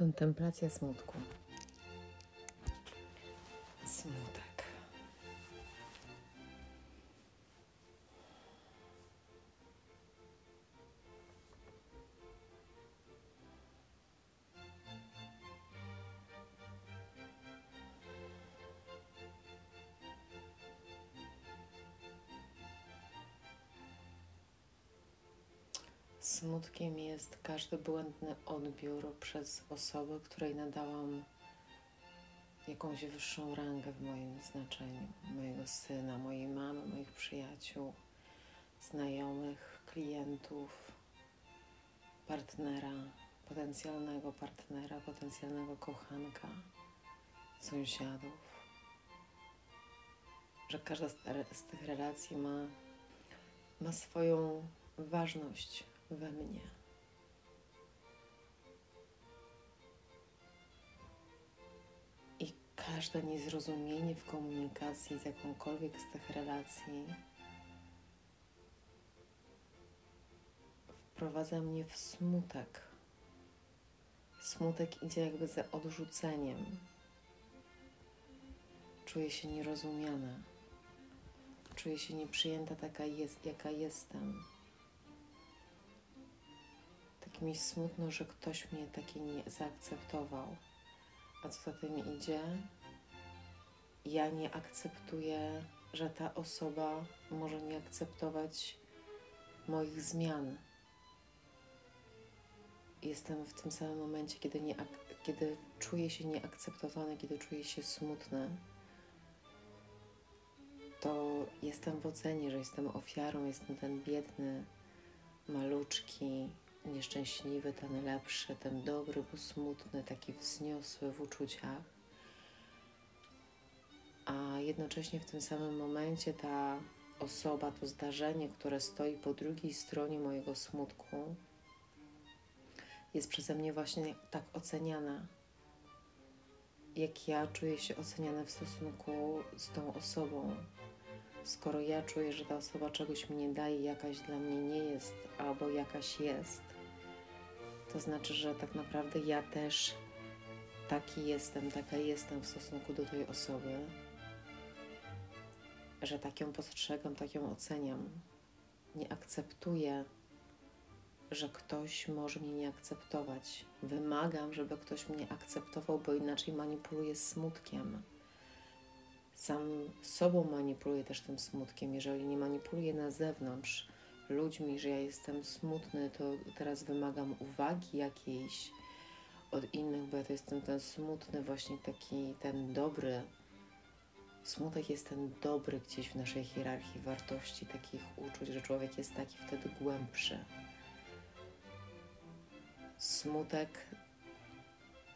Kontemplacja smutku. Jest każdy błędny odbiór przez osobę, której nadałam jakąś wyższą rangę w moim znaczeniu. Mojego syna, mojej mamy, moich przyjaciół, znajomych, klientów, partnera, potencjalnego partnera, potencjalnego kochanka, sąsiadów. Że każda z tych relacji ma, ma swoją ważność we mnie. Każde niezrozumienie w komunikacji z jakąkolwiek z tych relacji wprowadza mnie w smutek. Smutek idzie jakby za odrzuceniem. Czuję się nierozumiana. Czuję się nieprzyjęta taka jest, jaka jestem tak mi smutno, że ktoś mnie taki nie zaakceptował. A co za tym idzie, ja nie akceptuję, że ta osoba może nie akceptować moich zmian. Jestem w tym samym momencie, kiedy, nie, kiedy czuję się nieakceptowany, kiedy czuję się smutny, to jestem w ocenie, że jestem ofiarą, jestem ten biedny, maluczki, nieszczęśliwy, ten lepszy, ten dobry, bo smutny, taki wzniosły w uczuciach. Jednocześnie w tym samym momencie ta osoba, to zdarzenie, które stoi po drugiej stronie mojego smutku, jest przeze mnie właśnie tak oceniana, jak ja czuję się oceniana w stosunku z tą osobą. Skoro ja czuję, że ta osoba czegoś mi nie daje, jakaś dla mnie nie jest, albo jakaś jest, to znaczy, że tak naprawdę ja też taki jestem, taka jestem w stosunku do tej osoby, że tak ją postrzegam, tak ją oceniam. Nie akceptuję, że ktoś może mnie nie akceptować. Wymagam, żeby ktoś mnie akceptował, bo inaczej manipuluję smutkiem. Sam sobą manipuluję też tym smutkiem. Jeżeli nie manipuluję na zewnątrz, ludźmi, że ja jestem smutny, to teraz wymagam uwagi jakiejś od innych, bo ja to jestem ten smutny, właśnie taki ten dobry. Smutek jest ten dobry gdzieś w naszej hierarchii wartości, takich uczuć, że człowiek jest taki wtedy głębszy. Smutek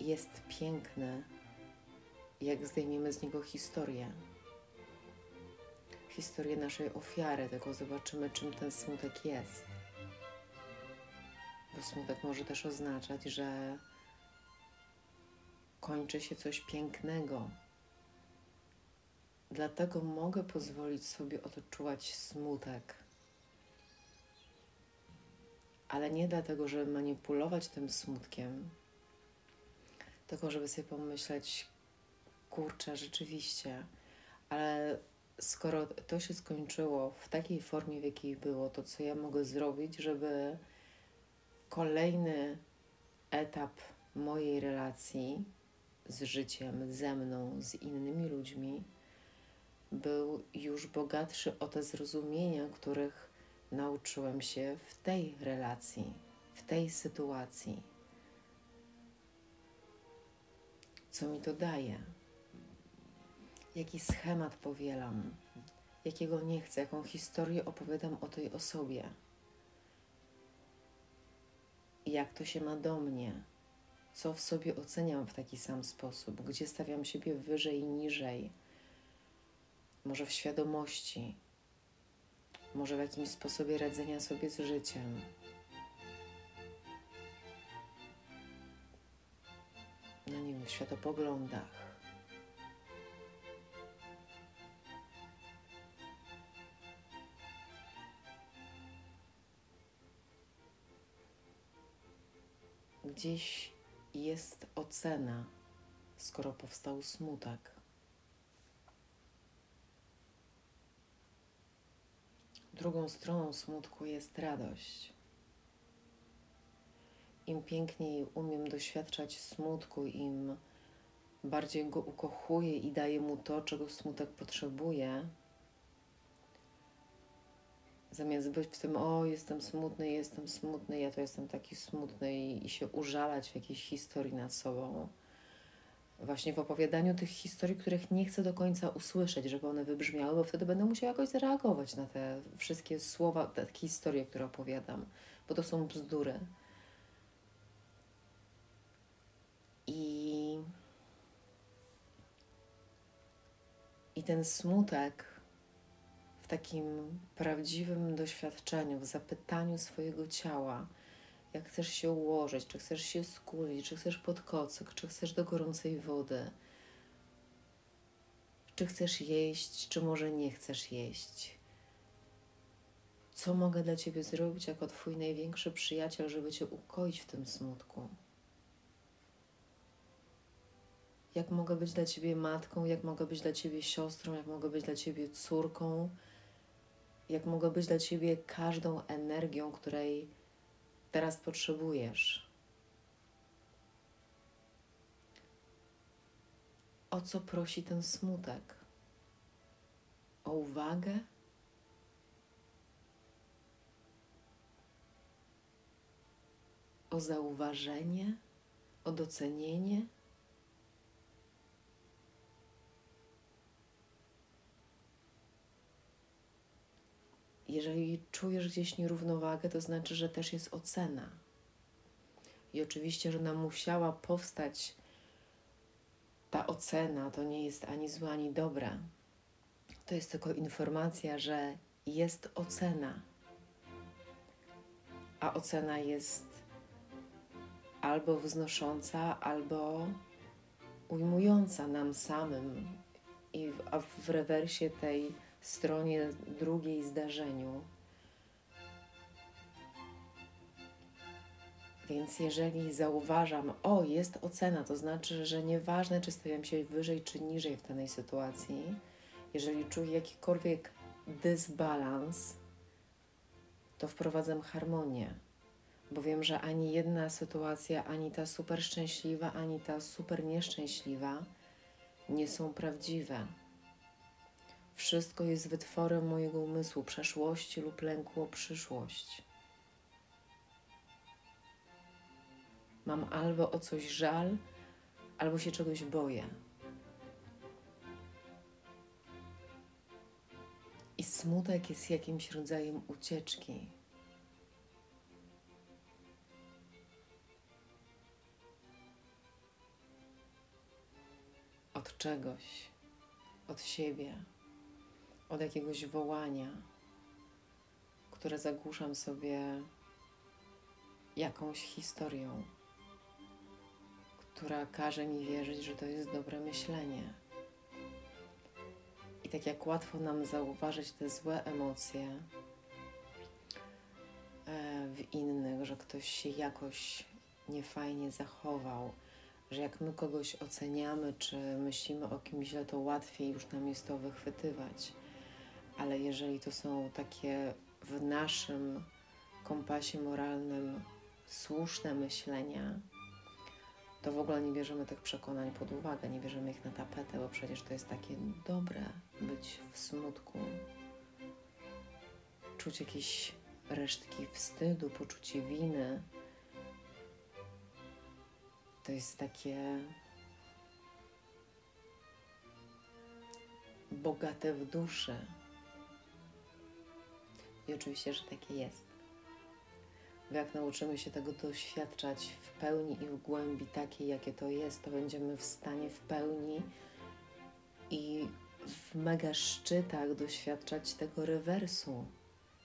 jest piękny, jak zdejmiemy z niego historię historię naszej ofiary, tylko zobaczymy, czym ten smutek jest. Bo smutek może też oznaczać, że kończy się coś pięknego. Dlatego mogę pozwolić sobie odczuwać smutek. Ale nie dlatego, żeby manipulować tym smutkiem, tylko żeby sobie pomyśleć, kurczę, rzeczywiście, ale skoro to się skończyło w takiej formie, w jakiej było, to co ja mogę zrobić, żeby kolejny etap mojej relacji z życiem, ze mną, z innymi ludźmi był już bogatszy o te zrozumienia, których nauczyłem się w tej relacji, w tej sytuacji. Co mi to daje? jaki schemat powielam, jakiego nie chcę, jaką historię opowiadam o tej osobie, jak to się ma do mnie, co w sobie oceniam w taki sam sposób, gdzie stawiam siebie wyżej niżej, może w świadomości, może w jakimś sposobie radzenia sobie z życiem. No nie wiem, w światopoglądach. gdzieś jest ocena, skoro powstał smutek? Drugą stroną smutku jest radość. Im piękniej umiem doświadczać smutku, im bardziej go ukochuję i daję mu to, czego smutek potrzebuje, zamiast być w tym, o, jestem smutny, jestem smutny, ja to jestem taki smutny i, i się użalać w jakiejś historii nad sobą. Właśnie w opowiadaniu tych historii, których nie chcę do końca usłyszeć, żeby one wybrzmiały, bo wtedy będę musiała jakoś zareagować na te wszystkie słowa, te historie, które opowiadam, bo to są bzdury. I, i ten smutek w takim prawdziwym doświadczeniu, w zapytaniu swojego ciała, jak chcesz się ułożyć, czy chcesz się skulić, czy chcesz pod kocyk, czy chcesz do gorącej wody, czy chcesz jeść, czy może nie chcesz jeść. Co mogę dla Ciebie zrobić jako Twój największy przyjaciel, żeby Cię ukoić w tym smutku? Jak mogę być dla Ciebie matką, jak mogę być dla Ciebie siostrą, jak mogę być dla Ciebie córką, jak mogę być dla Ciebie każdą energią, której teraz potrzebujesz. O co prosi ten smutek? O uwagę? O zauważenie? O docenienie? Jeżeli czujesz gdzieś nierównowagę, to znaczy, że też jest ocena. I oczywiście, że nam musiała powstać ta ocena, to nie jest ani zła, ani dobra. To jest tylko informacja, że jest ocena. A ocena jest albo wznosząca, albo ujmująca nam samym. I w, a w rewersie tej stronie drugiej zdarzeniu. Więc jeżeli zauważam, o, jest ocena, to znaczy, że nieważne, czy stawiam się wyżej czy niżej w danej sytuacji, jeżeli czuję jakikolwiek dysbalans, to wprowadzam harmonię, bo wiem, że ani jedna sytuacja, ani ta super szczęśliwa, ani ta super nieszczęśliwa nie są prawdziwe. Wszystko jest wytworem mojego umysłu, przeszłości lub lęku o przyszłość. Mam albo o coś żal, albo się czegoś boję. I smutek jest jakimś rodzajem ucieczki. Od czegoś, od siebie od jakiegoś wołania, które zagłuszam sobie jakąś historią, która każe mi wierzyć, że to jest dobre myślenie. I tak jak łatwo nam zauważyć te złe emocje e, w innych, że ktoś się jakoś niefajnie zachował, że jak my kogoś oceniamy, czy myślimy o kimś źle, to łatwiej już nam jest to wychwytywać ale jeżeli to są takie w naszym kompasie moralnym słuszne myślenia, to w ogóle nie bierzemy tych przekonań pod uwagę, nie bierzemy ich na tapetę, bo przecież to jest takie dobre być w smutku, czuć jakieś resztki wstydu, poczucie winy. To jest takie bogate w duszę. I oczywiście, że takie jest. Bo jak nauczymy się tego doświadczać w pełni i w głębi takiej, jakie to jest, to będziemy w stanie w pełni i w mega szczytach doświadczać tego rewersu,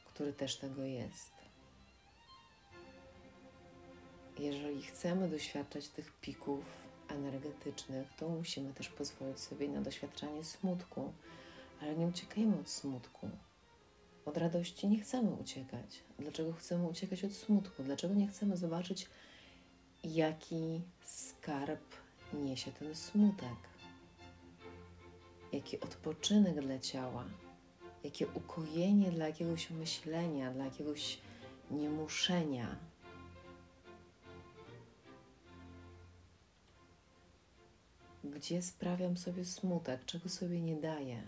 który też tego jest. Jeżeli chcemy doświadczać tych pików energetycznych, to musimy też pozwolić sobie na doświadczanie smutku, ale nie uciekajmy od smutku. Od radości nie chcemy uciekać. Dlaczego chcemy uciekać od smutku? Dlaczego nie chcemy zobaczyć, jaki skarb niesie ten smutek, jaki odpoczynek dla ciała, jakie ukojenie dla jakiegoś myślenia, dla jakiegoś niemuszenia. Gdzie sprawiam sobie smutek, czego sobie nie daję?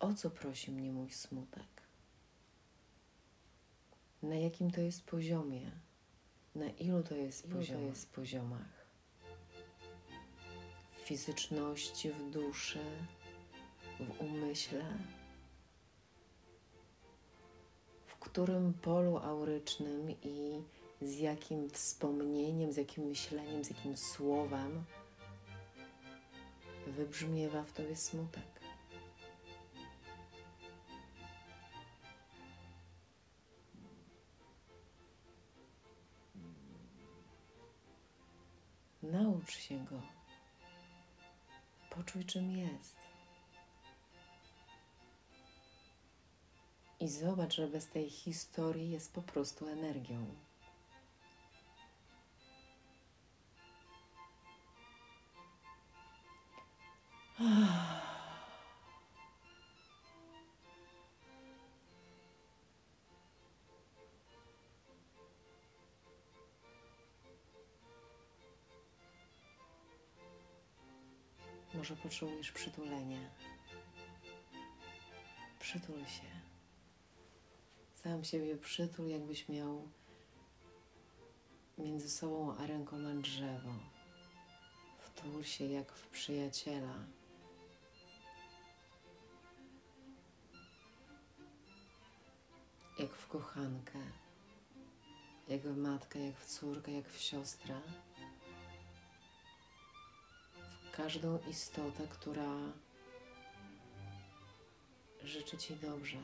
O co prosi mnie mój smutek? Na jakim to jest poziomie? Na ilu to jest, ilu to jest poziomach? W fizyczności, w duszy, w umyśle? W którym polu aurycznym i z jakim wspomnieniem, z jakim myśleniem, z jakim słowem wybrzmiewa w tobie smutek? Naucz się go. Poczuj, czym jest. I zobacz, że bez tej historii jest po prostu energią. Może potrzebujesz przytulenia. Przytul się. Sam siebie przytul, jakbyś miał między sobą a rękoma drzewo. Wtul się jak w przyjaciela. Jak w kochankę, jak w matkę, jak w córkę, jak w siostrę. Każdą istotę, która życzy Ci dobrze.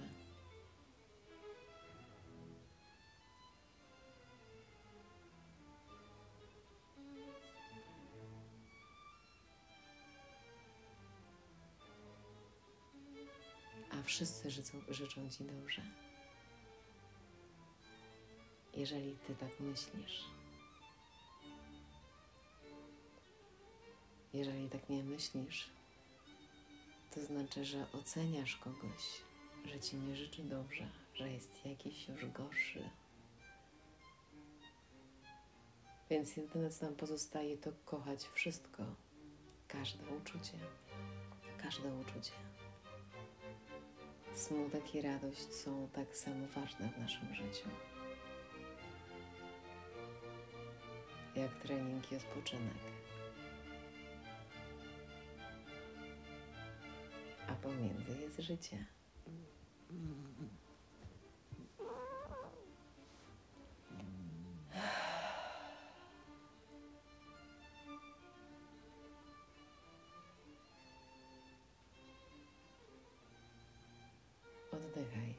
a wszyscy życzą, życzą Ci dobrze. Jeżeli Ty tak myślisz. Jeżeli tak nie myślisz, to znaczy, że oceniasz kogoś, że Ci nie życzy dobrze, że jest jakiś już gorszy. Więc jedyne, co nam pozostaje, to kochać wszystko, każde uczucie, każde uczucie. Smutek i radość są tak samo ważne w naszym życiu, jak trening i odpoczynek. Pomiędzy jest życie. Oddychaj.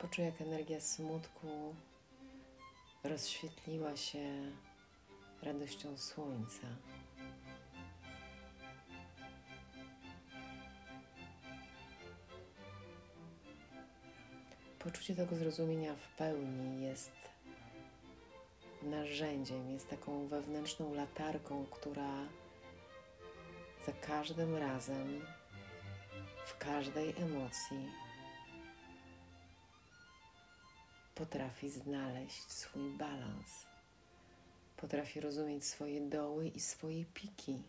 Poczuj, jak energia smutku rozświetliła się radością słońca. Poczucie tego zrozumienia w pełni jest narzędziem, jest taką wewnętrzną latarką, która za każdym razem, w każdej emocji potrafi znaleźć swój balans, potrafi rozumieć swoje doły i swoje piki.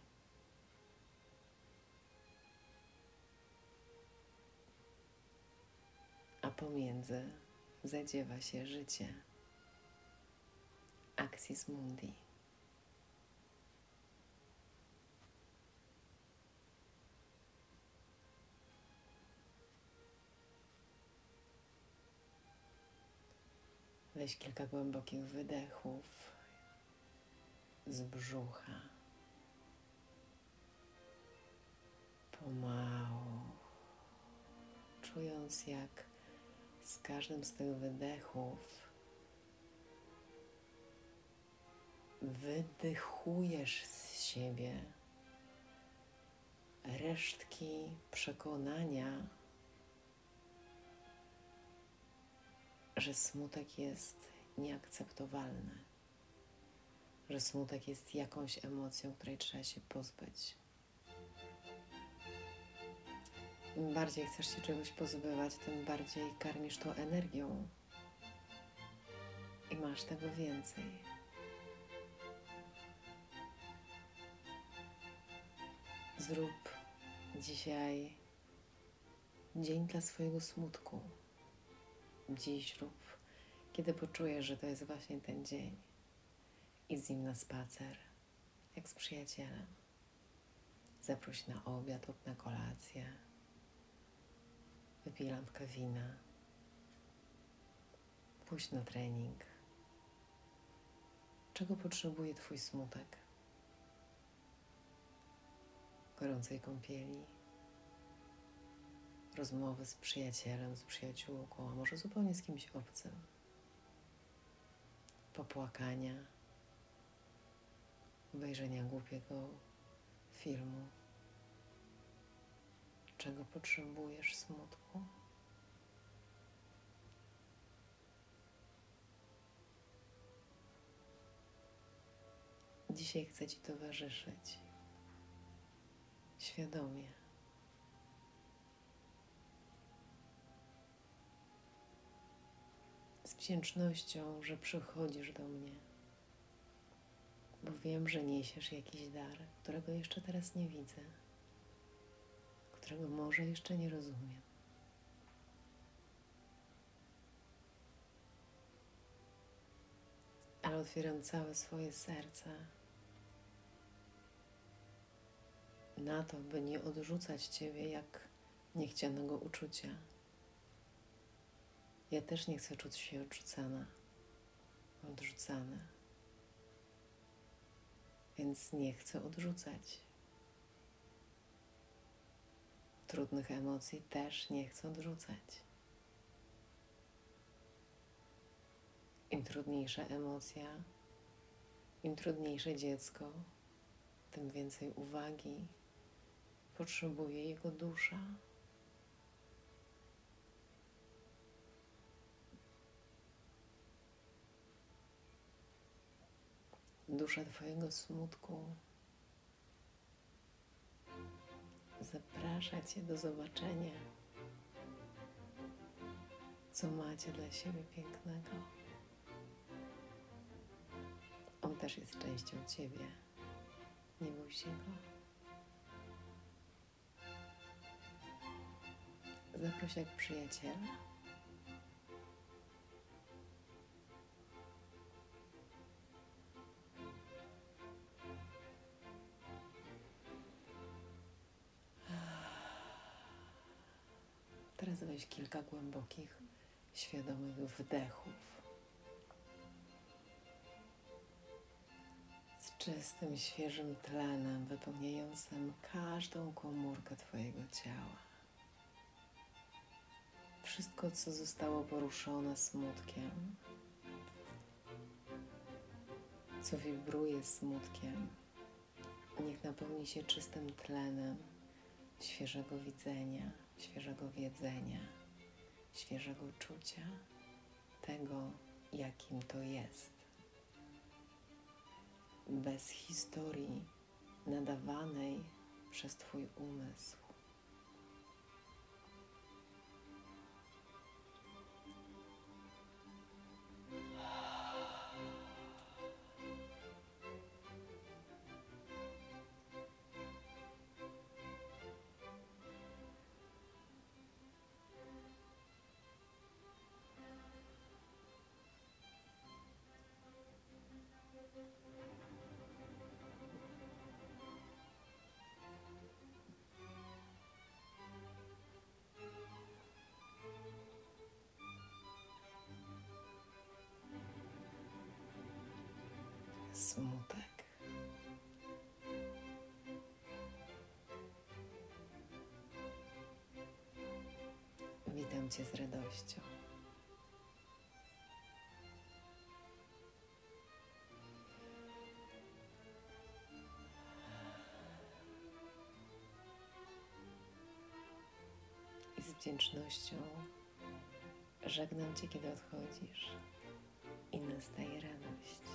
A pomiędzy zadziewa się życie. Axis Mundi. Weź kilka głębokich wydechów z brzucha. Pomału, czując jak z każdym z tych wydechów wydychujesz z siebie resztki przekonania, że smutek jest nieakceptowalny, że smutek jest jakąś emocją, której trzeba się pozbyć. Im bardziej chcesz się czegoś pozbywać, tym bardziej karmisz to energią i masz tego więcej. Zrób dzisiaj dzień dla swojego smutku. Dziś rób, kiedy poczujesz, że to jest właśnie ten dzień. Idź z nim na spacer, jak z przyjacielem. Zaproś na obiad lub na kolację. Wypij lampkę wina. Pójdź na trening. Czego potrzebuje Twój smutek? Gorącej kąpieli, rozmowy z przyjacielem, z przyjaciółką, a może zupełnie z kimś obcym, popłakania, obejrzenia głupiego filmu. Czego potrzebujesz smutku? Dzisiaj chcę Ci towarzyszyć świadomie. Z wdzięcznością, że przychodzisz do mnie, bo wiem, że niesiesz jakiś dar, którego jeszcze teraz nie widzę, którego może jeszcze nie rozumiem. Ale otwieram całe swoje serce na to, by nie odrzucać Ciebie jak niechcianego uczucia. Ja też nie chcę czuć się odrzucana, odrzucana. Więc nie chcę odrzucać. Trudnych emocji też nie chcę odrzucać. Im trudniejsza emocja, im trudniejsze dziecko, tym więcej uwagi, potrzebuje jego dusza. Dusza Twojego smutku zaprasza Cię do zobaczenia, co macie dla siebie pięknego. On też jest częścią Ciebie. Nie bój się go. Zaproś jak przyjaciela. Weź kilka głębokich, świadomych wdechów. Z czystym, świeżym tlenem wypełniającym każdą komórkę Twojego ciała. Wszystko, co zostało poruszone smutkiem, co wibruje smutkiem, niech napełni się czystym tlenem świeżego widzenia, świeżego wiedzenia, świeżego czucia tego, jakim to jest. Bez historii nadawanej przez Twój umysł. Smutek. Witam Cię z radością. I z wdzięcznością, Żegnam Cię, kiedy odchodzisz i nastaje radość.